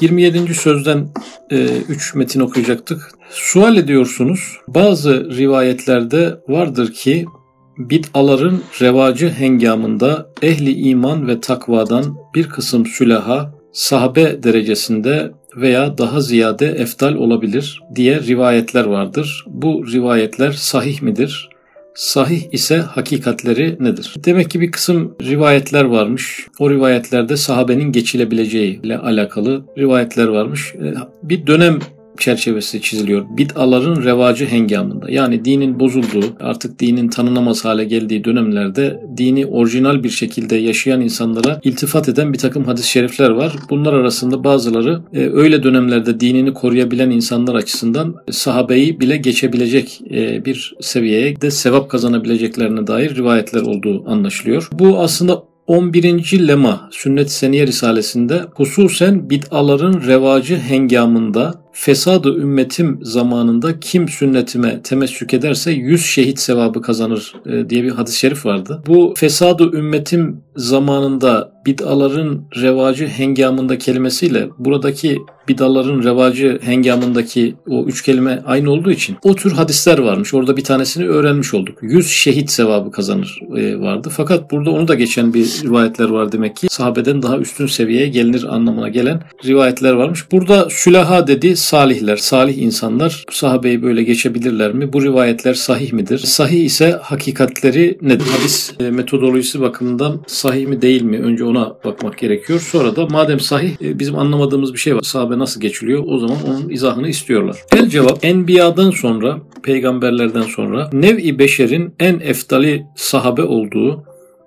27. sözden 3 e, metin okuyacaktık. Sual ediyorsunuz. Bazı rivayetlerde vardır ki bid'aların revacı hengamında ehli iman ve takvadan bir kısım sülaha sahabe derecesinde veya daha ziyade eftal olabilir diye rivayetler vardır. Bu rivayetler sahih midir? Sahih ise hakikatleri nedir? Demek ki bir kısım rivayetler varmış. O rivayetlerde sahabenin geçilebileceği ile alakalı rivayetler varmış. E, bir dönem çerçevesi çiziliyor. Bid'aların revacı hengamında. Yani dinin bozulduğu, artık dinin tanınamaz hale geldiği dönemlerde dini orijinal bir şekilde yaşayan insanlara iltifat eden bir takım hadis-i şerifler var. Bunlar arasında bazıları e, öyle dönemlerde dinini koruyabilen insanlar açısından sahabeyi bile geçebilecek e, bir seviyeye de sevap kazanabileceklerine dair rivayetler olduğu anlaşılıyor. Bu aslında 11. lema Sünnet-i Seniye Risalesi'nde hususen bid'aların revacı hengamında fesadı ümmetim zamanında kim sünnetime temessük ederse 100 şehit sevabı kazanır e, diye bir hadis-i şerif vardı. Bu fesadı ümmetim zamanında bid'aların revacı hengamında kelimesiyle buradaki bid'aların revacı hengamındaki o üç kelime aynı olduğu için o tür hadisler varmış. Orada bir tanesini öğrenmiş olduk. 100 şehit sevabı kazanır e, vardı. Fakat burada onu da geçen bir rivayetler var demek ki. Sahabeden daha üstün seviyeye gelinir anlamına gelen rivayetler varmış. Burada sülaha dedi salihler, salih insanlar sahabeyi böyle geçebilirler mi? Bu rivayetler sahih midir? Sahih ise hakikatleri nedir? Hadis e, metodolojisi bakımından sahih mi değil mi? Önce ona bakmak gerekiyor. Sonra da madem sahih e, bizim anlamadığımız bir şey var. Sahabe nasıl geçiliyor? O zaman onun izahını istiyorlar. El cevap Enbiya'dan sonra, peygamberlerden sonra nev-i beşerin en eftali sahabe olduğu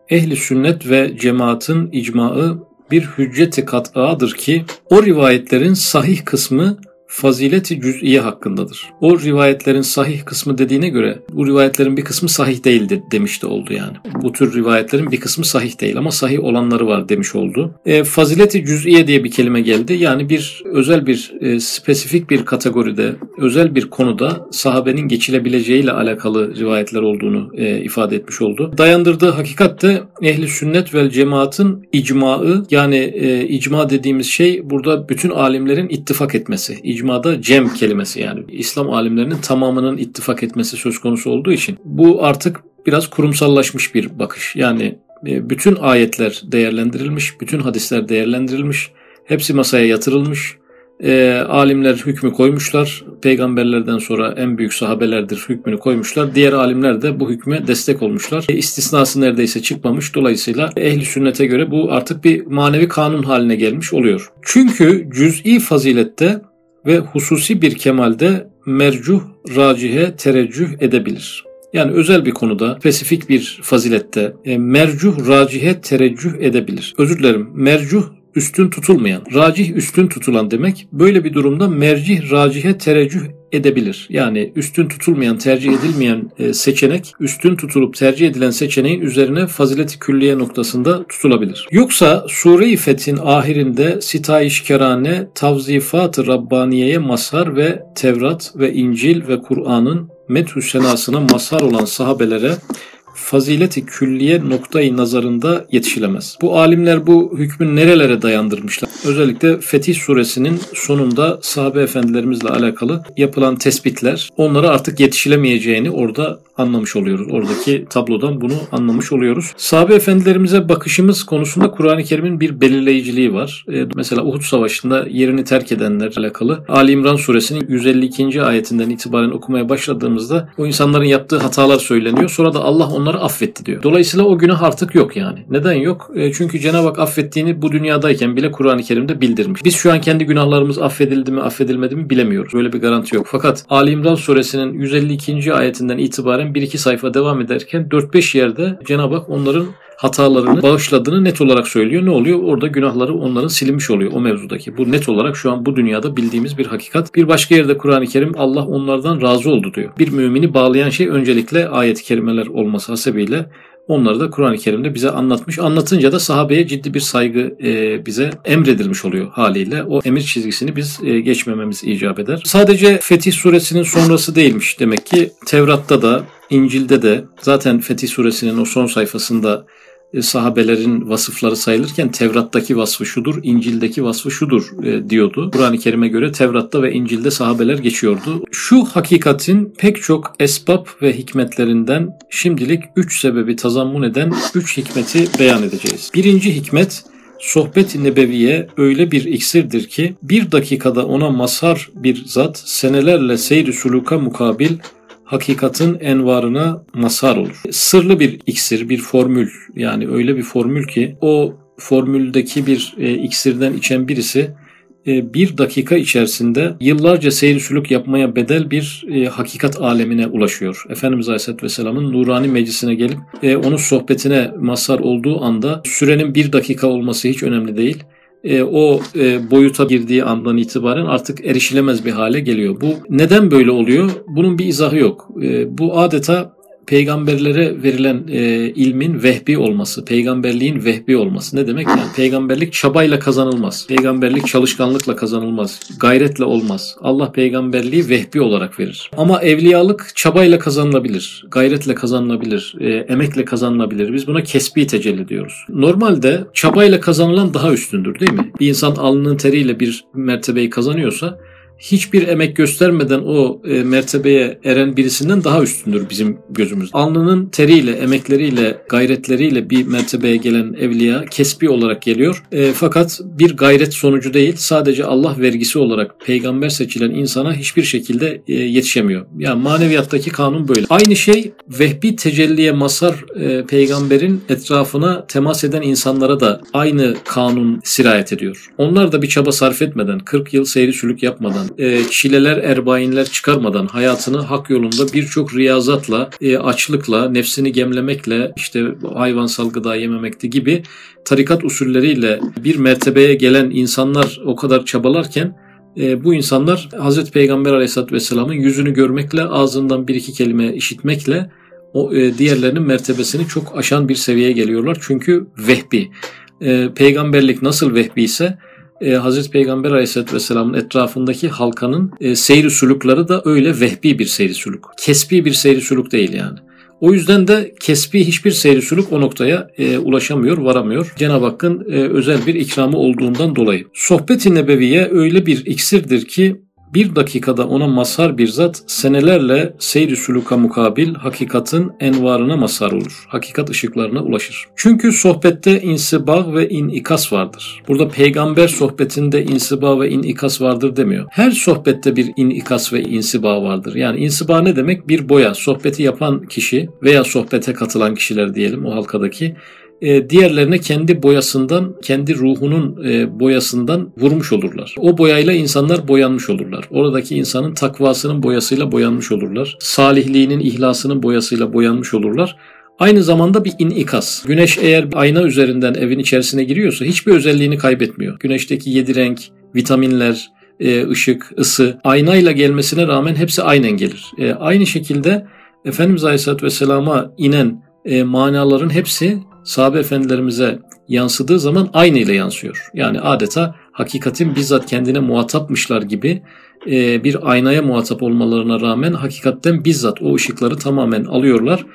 ehli sünnet ve cemaatin icmaı bir hücceti kat'adır ki o rivayetlerin sahih kısmı fazileti cüz'iye hakkındadır. O rivayetlerin sahih kısmı dediğine göre bu rivayetlerin bir kısmı sahih değildir demiş de oldu yani. Bu tür rivayetlerin bir kısmı sahih değil ama sahih olanları var demiş oldu. E, fazileti cüz'iye diye bir kelime geldi. Yani bir özel bir e, spesifik bir kategoride, özel bir konuda sahabenin geçilebileceğiyle alakalı rivayetler olduğunu e, ifade etmiş oldu. Dayandırdığı hakikat de ehli sünnet vel cemaatin icmaı yani e, icma dediğimiz şey burada bütün alimlerin ittifak etmesi icmada cem kelimesi yani İslam alimlerinin tamamının ittifak etmesi söz konusu olduğu için bu artık biraz kurumsallaşmış bir bakış. Yani e, bütün ayetler değerlendirilmiş, bütün hadisler değerlendirilmiş, hepsi masaya yatırılmış. E, alimler hükmü koymuşlar. Peygamberlerden sonra en büyük sahabelerdir hükmünü koymuşlar. Diğer alimler de bu hükme destek olmuşlar. E, istisnası neredeyse çıkmamış. Dolayısıyla ehli sünnete göre bu artık bir manevi kanun haline gelmiş oluyor. Çünkü cüz'i fazilette ve hususi bir kemalde mercuh, racihe tereccüh edebilir. Yani özel bir konuda, spesifik bir fazilette e, mercuh, racihe tereccüh edebilir. Özür dilerim. Mercuh üstün tutulmayan, racih üstün tutulan demek. Böyle bir durumda mercih, racihe tereccüh edebilir. Yani üstün tutulmayan, tercih edilmeyen e, seçenek üstün tutulup tercih edilen seçeneğin üzerine fazileti külliye noktasında tutulabilir. Yoksa Sure-i Fethin ahirinde sitayişkerane tavzifat-ı Rabbaniye'ye mazhar ve Tevrat ve İncil ve Kur'an'ın methü senasına mazhar olan sahabelere fazileti külliye noktayı nazarında yetişilemez. Bu alimler bu hükmü nerelere dayandırmışlar? Özellikle Fetih suresinin sonunda sahabe efendilerimizle alakalı yapılan tespitler onlara artık yetişilemeyeceğini orada anlamış oluyoruz. Oradaki tablodan bunu anlamış oluyoruz. Sahabe efendilerimize bakışımız konusunda Kur'an-ı Kerim'in bir belirleyiciliği var. Ee, mesela Uhud Savaşı'nda yerini terk edenler alakalı Ali İmran suresinin 152. ayetinden itibaren okumaya başladığımızda o insanların yaptığı hatalar söyleniyor. Sonra da Allah onları affetti diyor. Dolayısıyla o günah artık yok yani. Neden yok? E, çünkü Cenab-ı Hak affettiğini bu dünyadayken bile Kur'an-ı Kerim'de bildirmiş. Biz şu an kendi günahlarımız affedildi mi affedilmedi mi bilemiyoruz. Böyle bir garanti yok. Fakat Ali İmran suresinin 152. ayetinden itibaren 1-2 sayfa devam ederken 4-5 yerde Cenab-ı Hak onların hatalarını bağışladığını net olarak söylüyor. Ne oluyor? Orada günahları onların silinmiş oluyor o mevzudaki. Bu net olarak şu an bu dünyada bildiğimiz bir hakikat. Bir başka yerde Kur'an-ı Kerim Allah onlardan razı oldu diyor. Bir mümini bağlayan şey öncelikle ayet-i kerimeler olması hasebiyle Onları da Kur'an-ı Kerim'de bize anlatmış. Anlatınca da sahabeye ciddi bir saygı e, bize emredilmiş oluyor haliyle. O emir çizgisini biz e, geçmememiz icap eder. Sadece Fetih suresinin sonrası değilmiş demek ki. Tevrat'ta da İncil'de de zaten Fetih suresinin o son sayfasında sahabelerin vasıfları sayılırken Tevrat'taki vasfı şudur, İncil'deki vasfı şudur e, diyordu. Kur'an-ı Kerim'e göre Tevrat'ta ve İncil'de sahabeler geçiyordu. Şu hakikatin pek çok esbab ve hikmetlerinden şimdilik üç sebebi tazammun eden üç hikmeti beyan edeceğiz. Birinci hikmet Sohbet-i Nebeviye öyle bir iksirdir ki bir dakikada ona mazhar bir zat senelerle seyri suluka mukabil hakikatin envarına mazhar olur. Sırlı bir iksir, bir formül yani öyle bir formül ki o formüldeki bir e, iksirden içen birisi e, bir dakika içerisinde yıllarca seyir sülük yapmaya bedel bir e, hakikat alemine ulaşıyor. Efendimiz Aleyhisselatü Vesselam'ın nurani meclisine gelip e, onun sohbetine mazhar olduğu anda sürenin bir dakika olması hiç önemli değil e, o e, boyuta girdiği andan itibaren artık erişilemez bir hale geliyor. Bu neden böyle oluyor? Bunun bir izahı yok. E, bu adeta peygamberlere verilen e, ilmin vehbi olması, peygamberliğin vehbi olması. Ne demek? Yani peygamberlik çabayla kazanılmaz. Peygamberlik çalışkanlıkla kazanılmaz. Gayretle olmaz. Allah peygamberliği vehbi olarak verir. Ama evliyalık çabayla kazanılabilir. Gayretle kazanılabilir. E, emekle kazanılabilir. Biz buna kesbi tecelli diyoruz. Normalde çabayla kazanılan daha üstündür değil mi? Bir insan alnının teriyle bir mertebeyi kazanıyorsa hiçbir emek göstermeden o e, mertebeye eren birisinden daha üstündür bizim gözümüz. Alnının teriyle, emekleriyle, gayretleriyle bir mertebeye gelen evliya kesbi olarak geliyor. E, fakat bir gayret sonucu değil, sadece Allah vergisi olarak peygamber seçilen insana hiçbir şekilde e, yetişemiyor. Yani maneviyattaki kanun böyle. Aynı şey vehbi tecelliye masar e, peygamberin etrafına temas eden insanlara da aynı kanun sirayet ediyor. Onlar da bir çaba sarf etmeden, 40 yıl seyri sülük yapmadan, e, çileler, erbainler çıkarmadan hayatını hak yolunda birçok riyazatla, e, açlıkla, nefsini gemlemekle, işte hayvansal gıda yememekte gibi tarikat usulleriyle bir mertebeye gelen insanlar o kadar çabalarken e, bu insanlar Hz. Peygamber Aleyhisselatü Vesselam'ın yüzünü görmekle, ağzından bir iki kelime işitmekle o diğerlerinin mertebesini çok aşan bir seviyeye geliyorlar. Çünkü vehbi. Peygamberlik nasıl vehbi ise e, Hazreti Peygamber Aleyhisselatü Vesselam'ın etrafındaki halkanın e, seyri sulukları da öyle vehbi bir seyri suluk. Kesbi bir seyri suluk değil yani. O yüzden de kesbi hiçbir seyri suluk o noktaya e, ulaşamıyor, varamıyor. Cenab-ı Hakk'ın e, özel bir ikramı olduğundan dolayı. Sohbet-i Nebeviye öyle bir iksirdir ki bir dakikada ona mazhar bir zat senelerle seyri suluka mukabil hakikatin envarına mazhar olur. Hakikat ışıklarına ulaşır. Çünkü sohbette insibah ve inikas vardır. Burada peygamber sohbetinde insibah ve inikas vardır demiyor. Her sohbette bir inikas ve insibah vardır. Yani insibah ne demek? Bir boya. Sohbeti yapan kişi veya sohbete katılan kişiler diyelim o halkadaki e, diğerlerine kendi boyasından, kendi ruhunun e, boyasından vurmuş olurlar. O boyayla insanlar boyanmış olurlar. Oradaki insanın takvasının boyasıyla boyanmış olurlar. Salihliğinin, ihlasının boyasıyla boyanmış olurlar. Aynı zamanda bir inikas. Güneş eğer ayna üzerinden evin içerisine giriyorsa hiçbir özelliğini kaybetmiyor. Güneşteki yedi renk, vitaminler, e, ışık, ısı aynayla gelmesine rağmen hepsi aynen gelir. Aynı şekilde Efendimiz Aleyhisselatü Vesselam'a inen manaların hepsi sahabe efendilerimize yansıdığı zaman aynı ile yansıyor. Yani adeta hakikatin bizzat kendine muhatapmışlar gibi e, bir aynaya muhatap olmalarına rağmen hakikatten bizzat o ışıkları tamamen alıyorlar.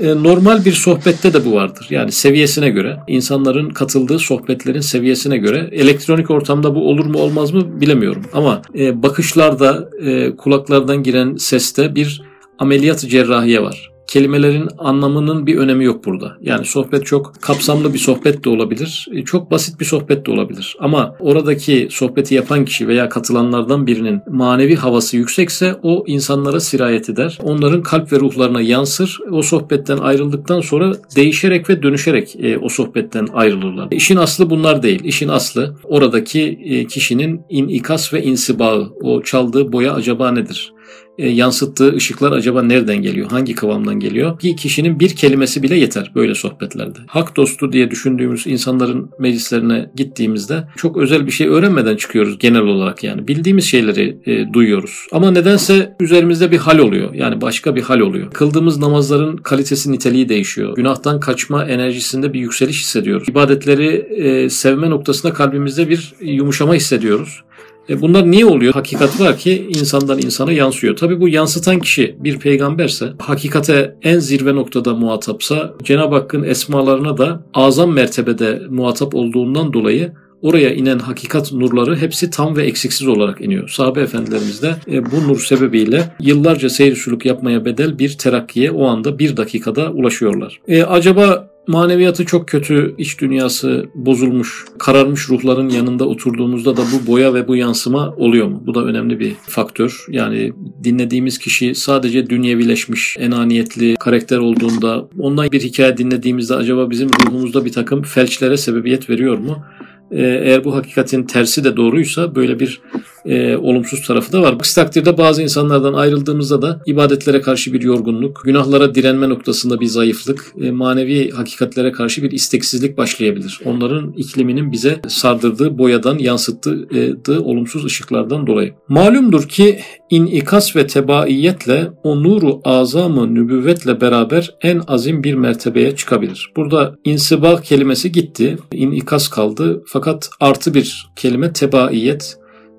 E, normal bir sohbette de bu vardır. Yani seviyesine göre, insanların katıldığı sohbetlerin seviyesine göre elektronik ortamda bu olur mu olmaz mı bilemiyorum. Ama e, bakışlarda, kulaklardan giren seste bir ameliyat cerrahiye var kelimelerin anlamının bir önemi yok burada. Yani sohbet çok kapsamlı bir sohbet de olabilir, e, çok basit bir sohbet de olabilir. Ama oradaki sohbeti yapan kişi veya katılanlardan birinin manevi havası yüksekse o insanlara sirayet eder. Onların kalp ve ruhlarına yansır. O sohbetten ayrıldıktan sonra değişerek ve dönüşerek e, o sohbetten ayrılırlar. İşin aslı bunlar değil. İşin aslı oradaki e, kişinin inikas ve insibağı, o çaldığı boya acaba nedir? E, yansıttığı ışıklar acaba nereden geliyor? Hangi kıvamdan geliyor? Bir kişinin bir kelimesi bile yeter böyle sohbetlerde. Hak dostu diye düşündüğümüz insanların meclislerine gittiğimizde çok özel bir şey öğrenmeden çıkıyoruz genel olarak yani. Bildiğimiz şeyleri e, duyuyoruz. Ama nedense üzerimizde bir hal oluyor. Yani başka bir hal oluyor. Kıldığımız namazların kalitesi niteliği değişiyor. Günahtan kaçma enerjisinde bir yükseliş hissediyoruz. İbadetleri e, sevme noktasında kalbimizde bir yumuşama hissediyoruz E bunlar niye oluyor? Hakikat var ki insandan insana yansıyor. Tabi bu yansıtan kişi bir peygamberse, hakikate en zirve noktada muhatapsa, Cenab-ı Hakk'ın esmalarına da azam mertebede muhatap olduğundan dolayı oraya inen hakikat nurları hepsi tam ve eksiksiz olarak iniyor. Sahabe efendilerimiz de e, bu nur sebebiyle yıllarca seyir yapmaya bedel bir terakkiye o anda bir dakikada ulaşıyorlar. E, acaba maneviyatı çok kötü, iç dünyası bozulmuş, kararmış ruhların yanında oturduğumuzda da bu boya ve bu yansıma oluyor mu? Bu da önemli bir faktör. Yani dinlediğimiz kişi sadece dünyevileşmiş, enaniyetli karakter olduğunda ondan bir hikaye dinlediğimizde acaba bizim ruhumuzda bir takım felçlere sebebiyet veriyor mu? Eğer bu hakikatin tersi de doğruysa böyle bir e, olumsuz tarafı da var. Aksi takdirde bazı insanlardan ayrıldığımızda da ibadetlere karşı bir yorgunluk, günahlara direnme noktasında bir zayıflık, e, manevi hakikatlere karşı bir isteksizlik başlayabilir. Onların ikliminin bize sardırdığı, boyadan yansıttığı olumsuz ışıklardan dolayı. Malumdur ki inikas ve tebaiyetle o nuru azamı nübüvvetle beraber en azim bir mertebeye çıkabilir. Burada insiba kelimesi gitti, inikas kaldı fakat artı bir kelime tebaiyet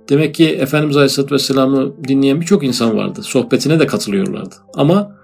Demek ki Efendimiz Aleyhisselatü Vesselam'ı dinleyen birçok insan vardı. Sohbetine de katılıyorlardı. Ama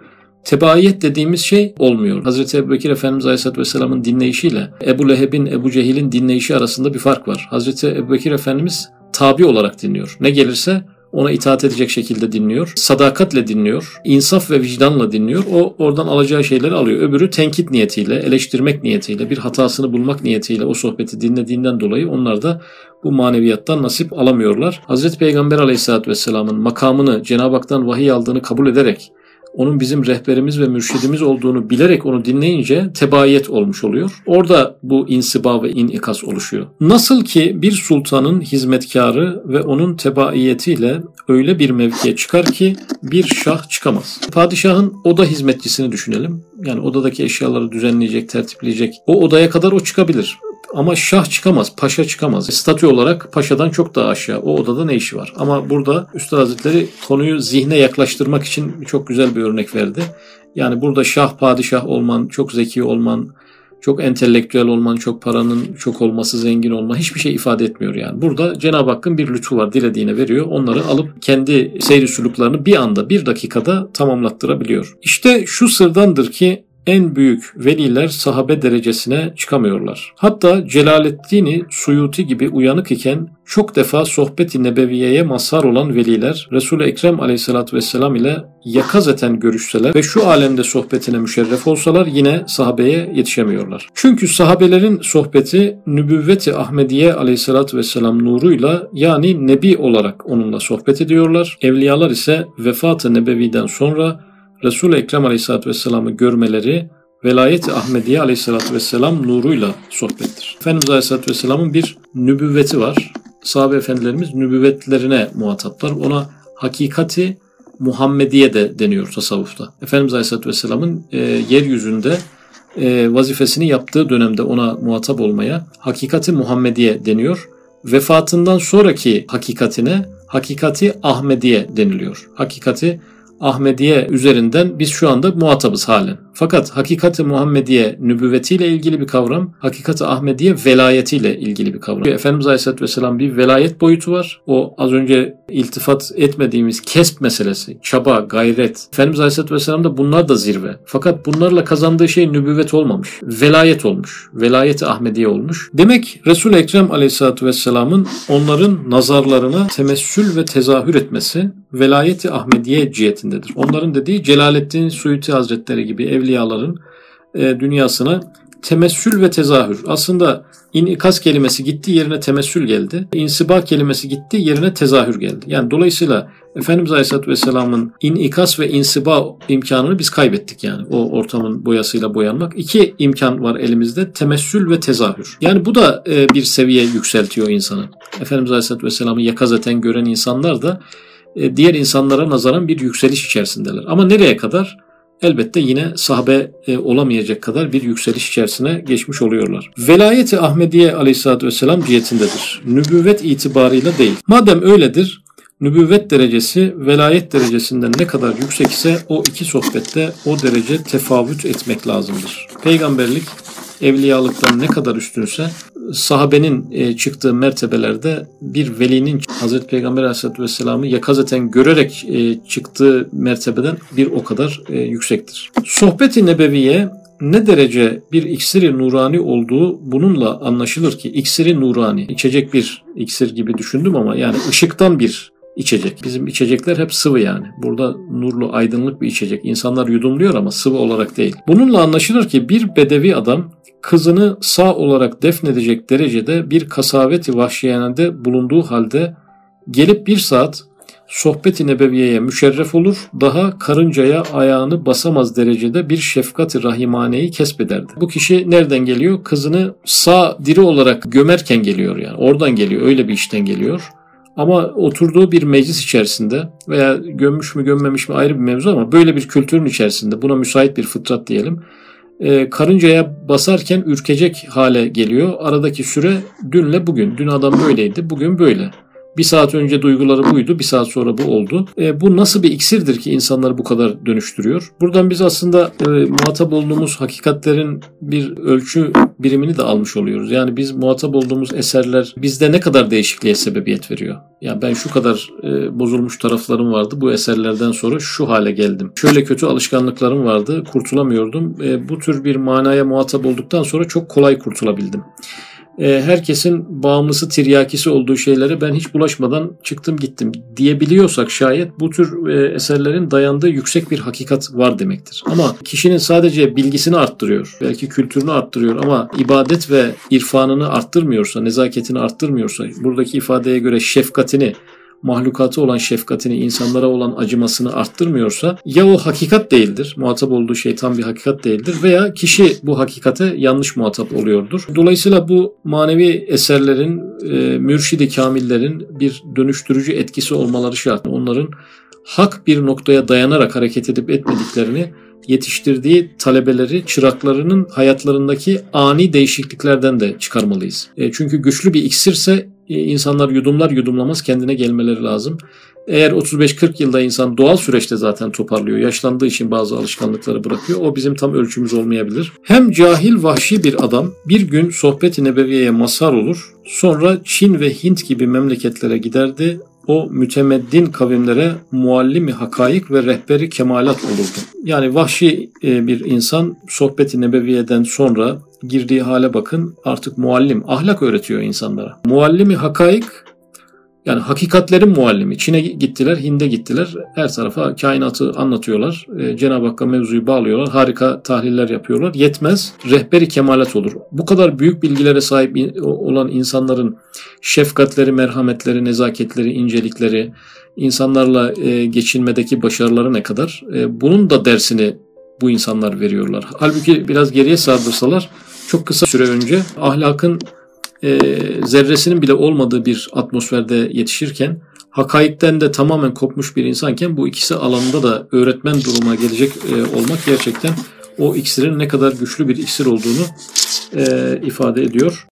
tebaiyet dediğimiz şey olmuyor. Hazreti Ebu Bekir Efendimiz Aleyhisselatü Vesselam'ın dinleyişiyle Ebu Leheb'in, Ebu Cehil'in dinleyişi arasında bir fark var. Hazreti Ebu Bekir Efendimiz tabi olarak dinliyor. Ne gelirse ona itaat edecek şekilde dinliyor. Sadakatle dinliyor. insaf ve vicdanla dinliyor. O oradan alacağı şeyleri alıyor. Öbürü tenkit niyetiyle, eleştirmek niyetiyle, bir hatasını bulmak niyetiyle o sohbeti dinlediğinden dolayı onlar da bu maneviyattan nasip alamıyorlar. Hazreti Peygamber Aleyhisselatü Vesselam'ın makamını Cenab-ı Hak'tan vahiy aldığını kabul ederek onun bizim rehberimiz ve mürşidimiz olduğunu bilerek onu dinleyince tebayet olmuş oluyor. Orada bu insiba ve inikas oluşuyor. Nasıl ki bir sultanın hizmetkarı ve onun tebaiyetiyle öyle bir mevkiye çıkar ki bir şah çıkamaz. Padişahın oda hizmetçisini düşünelim. Yani odadaki eşyaları düzenleyecek, tertipleyecek. O odaya kadar o çıkabilir. Ama şah çıkamaz, paşa çıkamaz. Statü olarak paşadan çok daha aşağı. O odada ne işi var? Ama burada Üstad Hazretleri konuyu zihne yaklaştırmak için çok güzel bir örnek verdi. Yani burada şah, padişah olman, çok zeki olman, çok entelektüel olman, çok paranın çok olması, zengin olma hiçbir şey ifade etmiyor yani. Burada Cenab-ı Hakk'ın bir lütfu var. Dilediğine veriyor. Onları alıp kendi seyri suluklarını bir anda, bir dakikada tamamlattırabiliyor. İşte şu sırdandır ki en büyük veliler sahabe derecesine çıkamıyorlar. Hatta Celaleddin Suyuti gibi uyanık iken çok defa sohbeti nebeviyeye mazhar olan veliler Resul-i Ekrem aleyhissalatü vesselam ile yakazeten görüşseler ve şu alemde sohbetine müşerref olsalar yine sahabeye yetişemiyorlar. Çünkü sahabelerin sohbeti nübüvveti Ahmediye aleyhissalatü vesselam nuruyla yani nebi olarak onunla sohbet ediyorlar. Evliyalar ise vefat-ı nebeviden sonra Resul-i Ekrem Aleyhisselatü Vesselam'ı görmeleri velayet-i Ahmediye Aleyhisselatü Vesselam nuruyla sohbettir. Efendimiz Aleyhisselatü Vesselam'ın bir nübüvveti var. Sahabe efendilerimiz nübüvvetlerine muhataplar. Ona hakikati Muhammediye de deniyor tasavvufta. Efendimiz Aleyhisselatü Vesselam'ın e, yeryüzünde e, vazifesini yaptığı dönemde ona muhatap olmaya hakikati Muhammediye deniyor. Vefatından sonraki hakikatine hakikati Ahmediye deniliyor. Hakikati Ahmediye üzerinden biz şu anda muhatabız halen. Fakat hakikati Muhammediye nübüvvetiyle ilgili bir kavram, hakikati Ahmediye velayetiyle ilgili bir kavram. Efendimiz Aleyhisselatü Vesselam bir velayet boyutu var. O az önce iltifat etmediğimiz kesp meselesi, çaba, gayret. Efendimiz Aleyhisselatü Vesselam da bunlar da zirve. Fakat bunlarla kazandığı şey nübüvvet olmamış. Velayet olmuş. Velayeti Ahmediye olmuş. Demek Resul-i Ekrem Aleyhisselatü Vesselam'ın onların nazarlarına temessül ve tezahür etmesi velayeti Ahmediye cihetindedir. Onların dediği Celaleddin Suyuti Hazretleri gibi evliyaların e, dünyasına temessül ve tezahür. Aslında inikas kelimesi gitti yerine temessül geldi. İnsiba kelimesi gitti yerine tezahür geldi. Yani dolayısıyla Efendimiz Aleyhisselatü Vesselam'ın inikas ve insiba imkanını biz kaybettik yani. O ortamın boyasıyla boyanmak. İki imkan var elimizde. Temessül ve tezahür. Yani bu da e, bir seviye yükseltiyor insanı. Efendimiz Aleyhisselatü Vesselam'ı yakazeten gören insanlar da e, diğer insanlara nazaran bir yükseliş içerisindeler. Ama nereye kadar? Elbette yine sahabe e, olamayacak kadar bir yükseliş içerisine geçmiş oluyorlar. Velayeti Ahmediye aleyhissalatü vesselam cihetindedir. Nübüvvet itibarıyla değil. Madem öyledir, nübüvvet derecesi velayet derecesinden ne kadar yüksek ise o iki sohbette o derece tefavüt etmek lazımdır. Peygamberlik evliyalıktan ne kadar üstünse sahabenin e, çıktığı mertebelerde bir velinin Hazreti Peygamber Aleyhisselatü Vesselam'ı yakazeten görerek e, çıktığı mertebeden bir o kadar e, yüksektir. Sohbeti Nebeviye ne derece bir iksiri nurani olduğu bununla anlaşılır ki iksiri nurani içecek bir iksir gibi düşündüm ama yani ışıktan bir içecek. Bizim içecekler hep sıvı yani. Burada nurlu aydınlık bir içecek. İnsanlar yudumluyor ama sıvı olarak değil. Bununla anlaşılır ki bir bedevi adam kızını sağ olarak defnedecek derecede bir kasaveti vahşiyanede bulunduğu halde gelip bir saat sohbeti nebeviyeye müşerref olur, daha karıncaya ayağını basamaz derecede bir şefkati rahimaneyi kesbederdi. Bu kişi nereden geliyor? Kızını sağ diri olarak gömerken geliyor yani. Oradan geliyor, öyle bir işten geliyor. Ama oturduğu bir meclis içerisinde veya gömmüş mü gömmemiş mi ayrı bir mevzu ama böyle bir kültürün içerisinde buna müsait bir fıtrat diyelim. E, karıncaya basarken ürkecek hale geliyor. Aradaki süre dünle bugün. Dün adam böyleydi, bugün böyle. Bir saat önce duyguları buydu, bir saat sonra bu oldu. E, bu nasıl bir iksirdir ki insanları bu kadar dönüştürüyor? Buradan biz aslında e, muhatap olduğumuz hakikatlerin bir ölçü birimini de almış oluyoruz. Yani biz muhatap olduğumuz eserler bizde ne kadar değişikliğe sebebiyet veriyor? Ya ben şu kadar e, bozulmuş taraflarım vardı. Bu eserlerden sonra şu hale geldim. Şöyle kötü alışkanlıklarım vardı. Kurtulamıyordum. E, bu tür bir manaya muhatap olduktan sonra çok kolay kurtulabildim. E, herkesin bağımlısı tiryakisi olduğu şeylere ben hiç bulaşmadan çıktım gittim diyebiliyorsak şayet bu tür e, eserlerin dayandığı yüksek bir hakikat var demektir. Ama kişinin sadece bilgisini arttırıyor, belki kültürünü arttırıyor ama ibadet ve irfanını arttırmıyorsa, nezaketini arttırmıyorsa, buradaki ifadeye göre şefkatini mahlukatı olan şefkatini, insanlara olan acımasını arttırmıyorsa ya o hakikat değildir, muhatap olduğu şey tam bir hakikat değildir veya kişi bu hakikate yanlış muhatap oluyordur. Dolayısıyla bu manevi eserlerin, e, mürşidi kamillerin bir dönüştürücü etkisi olmaları şart. Onların hak bir noktaya dayanarak hareket edip etmediklerini yetiştirdiği talebeleri, çıraklarının hayatlarındaki ani değişikliklerden de çıkarmalıyız. E, çünkü güçlü bir iksirse insanlar yudumlar yudumlamaz kendine gelmeleri lazım. Eğer 35-40 yılda insan doğal süreçte zaten toparlıyor. Yaşlandığı için bazı alışkanlıkları bırakıyor. O bizim tam ölçümüz olmayabilir. Hem cahil vahşi bir adam bir gün sohbet-i nebeviyeye mazhar olur. Sonra Çin ve Hint gibi memleketlere giderdi o mütemeddin kavimlere muallimi hakaik ve rehberi kemalat olurdu. Yani vahşi e, bir insan sohbeti nebeviyeden sonra girdiği hale bakın artık muallim, ahlak öğretiyor insanlara. Muallimi hakaik yani hakikatlerin muallimi. Çin'e gittiler, Hind'e gittiler. Her tarafa kainatı anlatıyorlar. Ee, Cenab-ı Hakk'a mevzuyu bağlıyorlar. Harika tahliller yapıyorlar. Yetmez. Rehberi kemalet olur. Bu kadar büyük bilgilere sahip olan insanların şefkatleri, merhametleri, nezaketleri, incelikleri, insanlarla e, geçinmedeki başarıları ne kadar? E, bunun da dersini bu insanlar veriyorlar. Halbuki biraz geriye sardırsalar çok kısa süre önce ahlakın e, zerresinin bile olmadığı bir atmosferde yetişirken hakaikten de tamamen kopmuş bir insanken bu ikisi alanında da öğretmen duruma gelecek e, olmak gerçekten o iksirin ne kadar güçlü bir iksir olduğunu e, ifade ediyor.